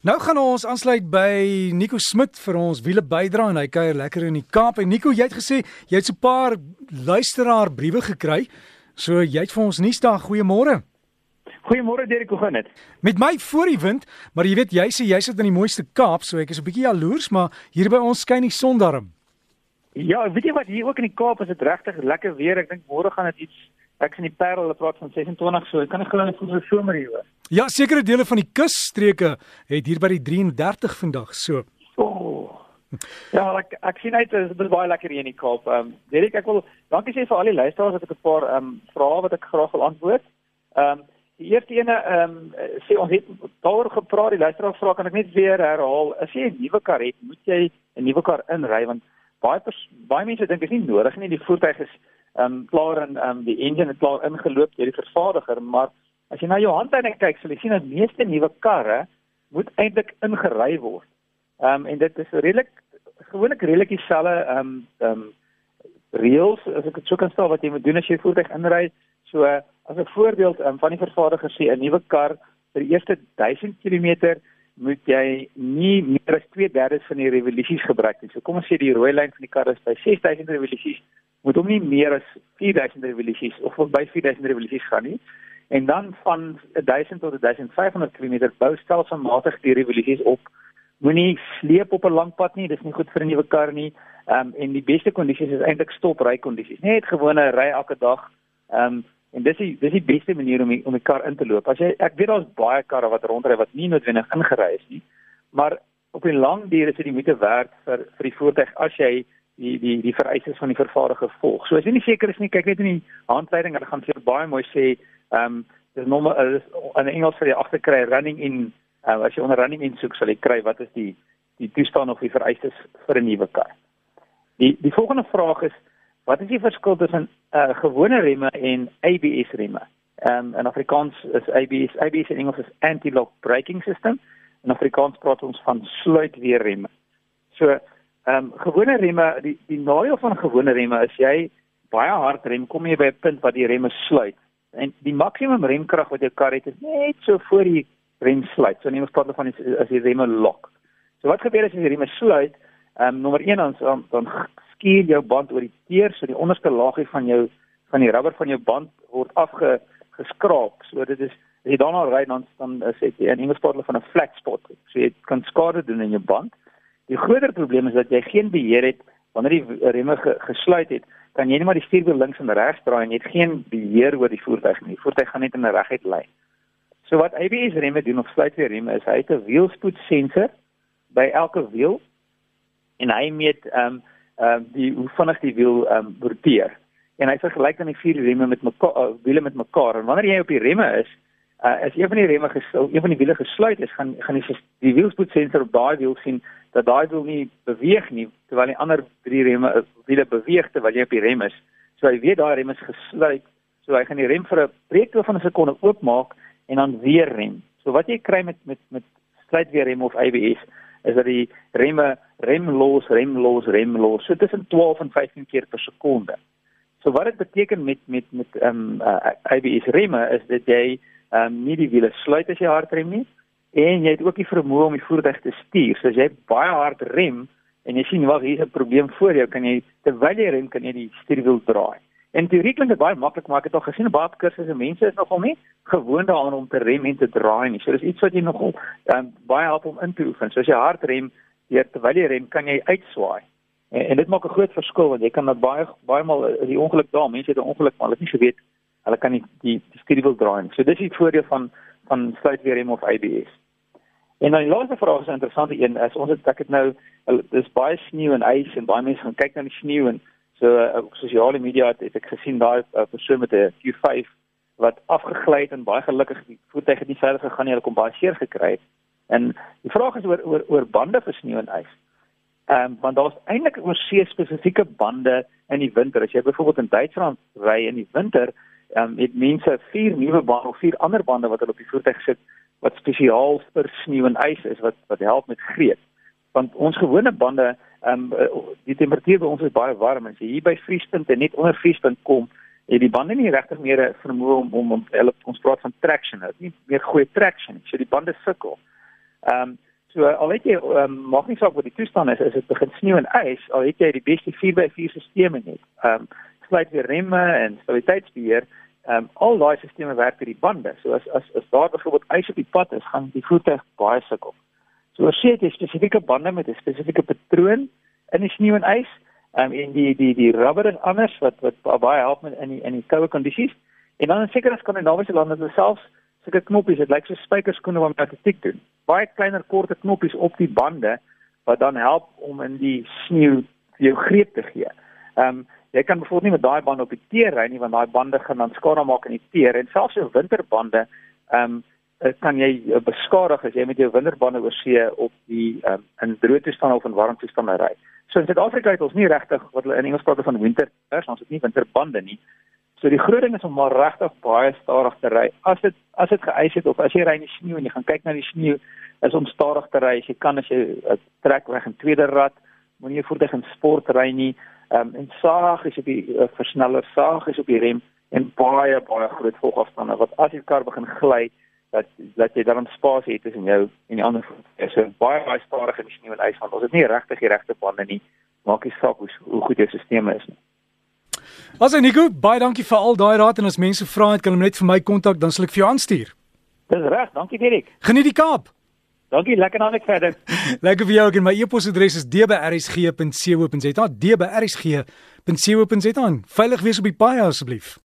Nou gaan ons aansluit by Nico Smit vir ons wiele bydra en hy kuier lekker in die Kaap. En Nico, jy het gesê jy het so 'n paar luisteraar briewe gekry. So jy het vir ons nuus daar. Goeiemôre. Goeiemôre Derek, hoe gaan dit? Met my voor die wind, maar jy weet jy sê jy sit in die mooiste Kaap, so ek is 'n bietjie jaloers, maar hier by ons skyn die son darm. Ja, weet jy wat hier ook in die Kaap is dit regtig lekker weer. Ek dink môre gaan dit iets ek sien die Parel, hulle praat van 26 so. Ek kan glo dit voel so somer hier hoor. Ja, sekere dele van die kusstreke het hier by die 33 vandag so. Oh. Ja, ek ek sien uit dit is baie lekker hier in die Kaap. Ehm um, weet ek ek wil dankie sê vir al die luisteraars wat ek 'n paar ehm um, vrae wat ek graag wil antwoord. Ehm um, die eerste ene ehm um, sê ons het daaroor gepraat, die luisteraar vra kan ek net weer herhaal. As jy 'n nuwe kar het, moet jy 'n nuwe kar inry want baie baie mense dink dit is nie nodig nie, die voertuig is ehm um, klaar en ehm um, die engine het klaar ingeloop deur die vervaardiger, maar as jy na jou handleiding kyk, sal jy sien dat meeste nuwe karre moet eintlik ingery word. Ehm um, en dit is redelik gewoonlik redelik dieselfde ehm um, ehm um, reëls as ek dit sou kan stel wat jy moet doen as jy voertuig inry. So as 'n voorbeeld um, van die vervaardiger sê 'n nuwe kar vir die eerste 1000 km moet jy nie meer as 2/3 van die revolusies gebruik nie. So kom ons sê die rooi lyn van die kar is by 6000 revolusies moet hom nie meer as 4000 revolusies of by 4000 revolusies gaan nie. En dan van 1000 tot 1500 km bou stelselmatig die revolusies op. Moenie sleep op 'n lang pad nie, dis nie goed vir 'n nuwe kar nie. Um, en die beste kondisies is eintlik stop ry kondisies. Net gewone ry elke dag. Um, en dis die dis die beste manier om die, om die kar in te loop. As jy ek weet daar's baie karre wat rondry wat nie noodwendig ingery is nie. Maar op 'n lang duur is dit die moeite werd vir vir die voertuig as jy die die die vereistes van die vervaardiger volg. So as jy nie seker is nie, kyk net in die handleiding, hulle gaan vir baie mooi sê, ehm um, dis nommer is in Engels vir jy agterkry running in uh, as jy onder running in soek sal jy kry wat is die die toestand of die vereistes vir 'n nuwe kar. Die die volgende vraag is wat is die verskil tussen 'n uh, gewone remme en ABS remme? Ehm um, in Afrikaans is ABS ABS in Engels is anti-lock braking system. In Afrikaans praat ons van sluitweer remme. So Ehm um, gewone remme, die die nadeel van gewone remme is jy baie hard rem, kom jy by 'n punt waar die remme sluit. En die maksimum remkrag wat jou kar het is net so voor die rem sluit. So neem ons praat van die, as die remme lock. So wat gebeur as jy die remme sluit? Ehm um, nommer 1 dan dan, dan skuur jou band oor die teer, so die onderste laagie van jou van die rubber van jou band word afge geskraap. So dit is as jy daarna ry dan dan is dit 'n Engels praat van 'n flat spot. So jy kan skade doen in jou band. Die groter probleem is dat jy geen beheer het wanneer die remme ge, gesluit het, kan jy net maar die stuurwiel links en regs draai en jy het geen beheer oor die voertuig nie. Die voertuig gaan net in 'n reguit lyn. So wat ABS remme doen of sluitweer remme is hy het 'n wielspoed sensor by elke wiel en hy meet ehm um, um, die hoe vinnig die wiel ehm um, roteer. En hy vergelyk dan die vier remme met mekaar uh, wiele met mekaar en wanneer jy op die remme is, uh, as een van die remme gesluit, een van die wiele gesluit is, gaan gaan die die wielspoedsensor op daai wiel sien dat daai wiel nie beweeg nie terwyl die ander drie remme uh, wiele beweeg terwyl jy op die rem is. So hy weet daai rem is gesluit. So hy gaan die rem vir 'n breekte van 'n sekonde oopmaak en dan weer rem. So wat jy kry met met met sluitweer rem of ABS is dat die remme rem los, rem los, rem los. So tussen 12 en 15 keer per sekonde. So wat dit beteken met met met ehm um, uh, ABS remme is dat jy ehm um, nie die wiele sluit as jy hard rem nie en jy het ook die vermoë om die voertuig te stuur. So as jy baie hard rem en jy sien wag hier is 'n probleem voor jou, kan jy terwyl jy rem kan jy die stuurwiel draai. En teoreties klink dit baie maklik, maar ek het al gesien op baie kursusse mense is nogal nie gewoond daaraan om te rem en te draai nie. So dis iets wat jy nogal um, baie help om in te oefen. So as jy hard rem, jy terwyl jy rem kan jy uitswaai. En, en dit maak 'n groot verskil want jy kan dat baie baie maal die ongeluk daar, mense het 'n ongeluk maar hulle het nie geweet hulle kan nie die die stuurwiel draai. So dis die voordeel van van sluitweerrem of ABS. En dan die laaste vraag is 'n interessante een. As ons het ek het nou dis baie sneeu en ys en baie mense gaan kyk na die sneeu en so uh, op sosiale media het, het ek gesien daai uh, persoon met 'n Q5 wat afgegly het en baie gelukkig die voertuig het nie verder gegaan nie. Hulle kom baie seer gekry het. En die vraag is oor oor oor bande vir sneeu en ys. Ehm um, want daar's eintlik oor see spesifieke bande in die winter. As jy byvoorbeeld in Duitsland ry in die winter, um, het mense vier nuwe bande of vier ander bande wat hulle op die voertuig sit wat spesiaal vir sneeu en ys is wat wat help met greep. Want ons gewone bande, ehm um, die temperatuur by ons is baie warm en as jy hier by vriespunt en net onder vriespunt kom, het die bande nie regtig meer vermoë om om om hulle ons praat van traction, het nie meer goeie traction. So die bande sukkel. Ehm um, So al het jy um, maak nie saak wat die toestand is, as dit begin sneeu en ys, al het jy die beste 4x4 stelsel net. Ehm um, sluit weer remme en stabiliteitsbeheer. Ehm um, al daai stelsels werk vir die bande. So as as as daar byvoorbeeld ys op die pad is, gaan die voertuig baie sukkel. So as jy 'n spesifieke bande met 'n spesifieke patroon in die sneeu en ys, ehm um, en die die die rubber is anders wat wat baie help met in die in die koue kondisies. En dan seker as Skandinawiese lande hulle selfs sulke knoppies, dit lyk so spykerskoene wat statistiek doen. Baie kleiner korte knoppies op die bande wat dan help om in die sneeu jou greep te gee. Ehm um, jy kan byvoorbeeld nie met daai bande op die teer ry nie want daai bande gaan dan skade maak in die teer en selfs jou winterbande ehm um, kan jy beskadig as jy met jou winterbande oor see op die um, in droë toestande of in warm toestande ry. So in Suid-Afrika het ons nie regtig wat hulle in Engels praat van winter, ons het nie winterbande nie. So die groot ding is om maar regtig baie stadig te ry. As dit as dit geëis het of as jy ry in die sneeu en jy gaan kyk na die sneeu, is om stadig te ry. As jy kan as jy uh, trek weg in tweede rad, moenie voertuig in sport ry nie. Ehm um, en saag is op die uh, versneller, saag is op die rem en baie baie groot volgafstande wat as die kar begin gly dat dat jy dan spasie het tussen jou en die ander voertuig. So baie baie stadig in die sneeu en ys want ons het nie regtig die regte bande nie. Maak nie saak hoe, hoe goed jou stelsel is nie. As en Nico, baie dankie vir al daai raad en as mense vra het kan hulle net vir my kontak dan sal ek vir jou aanstuur. Dis reg, dankie Dirk. Geniet die Kaap. Dankie, lekker dan ek verder. lekker vir jou ook en my e-posadres is dbrsg.co.za. dbrsg.co.za. Veilig wees op die paai asseblief.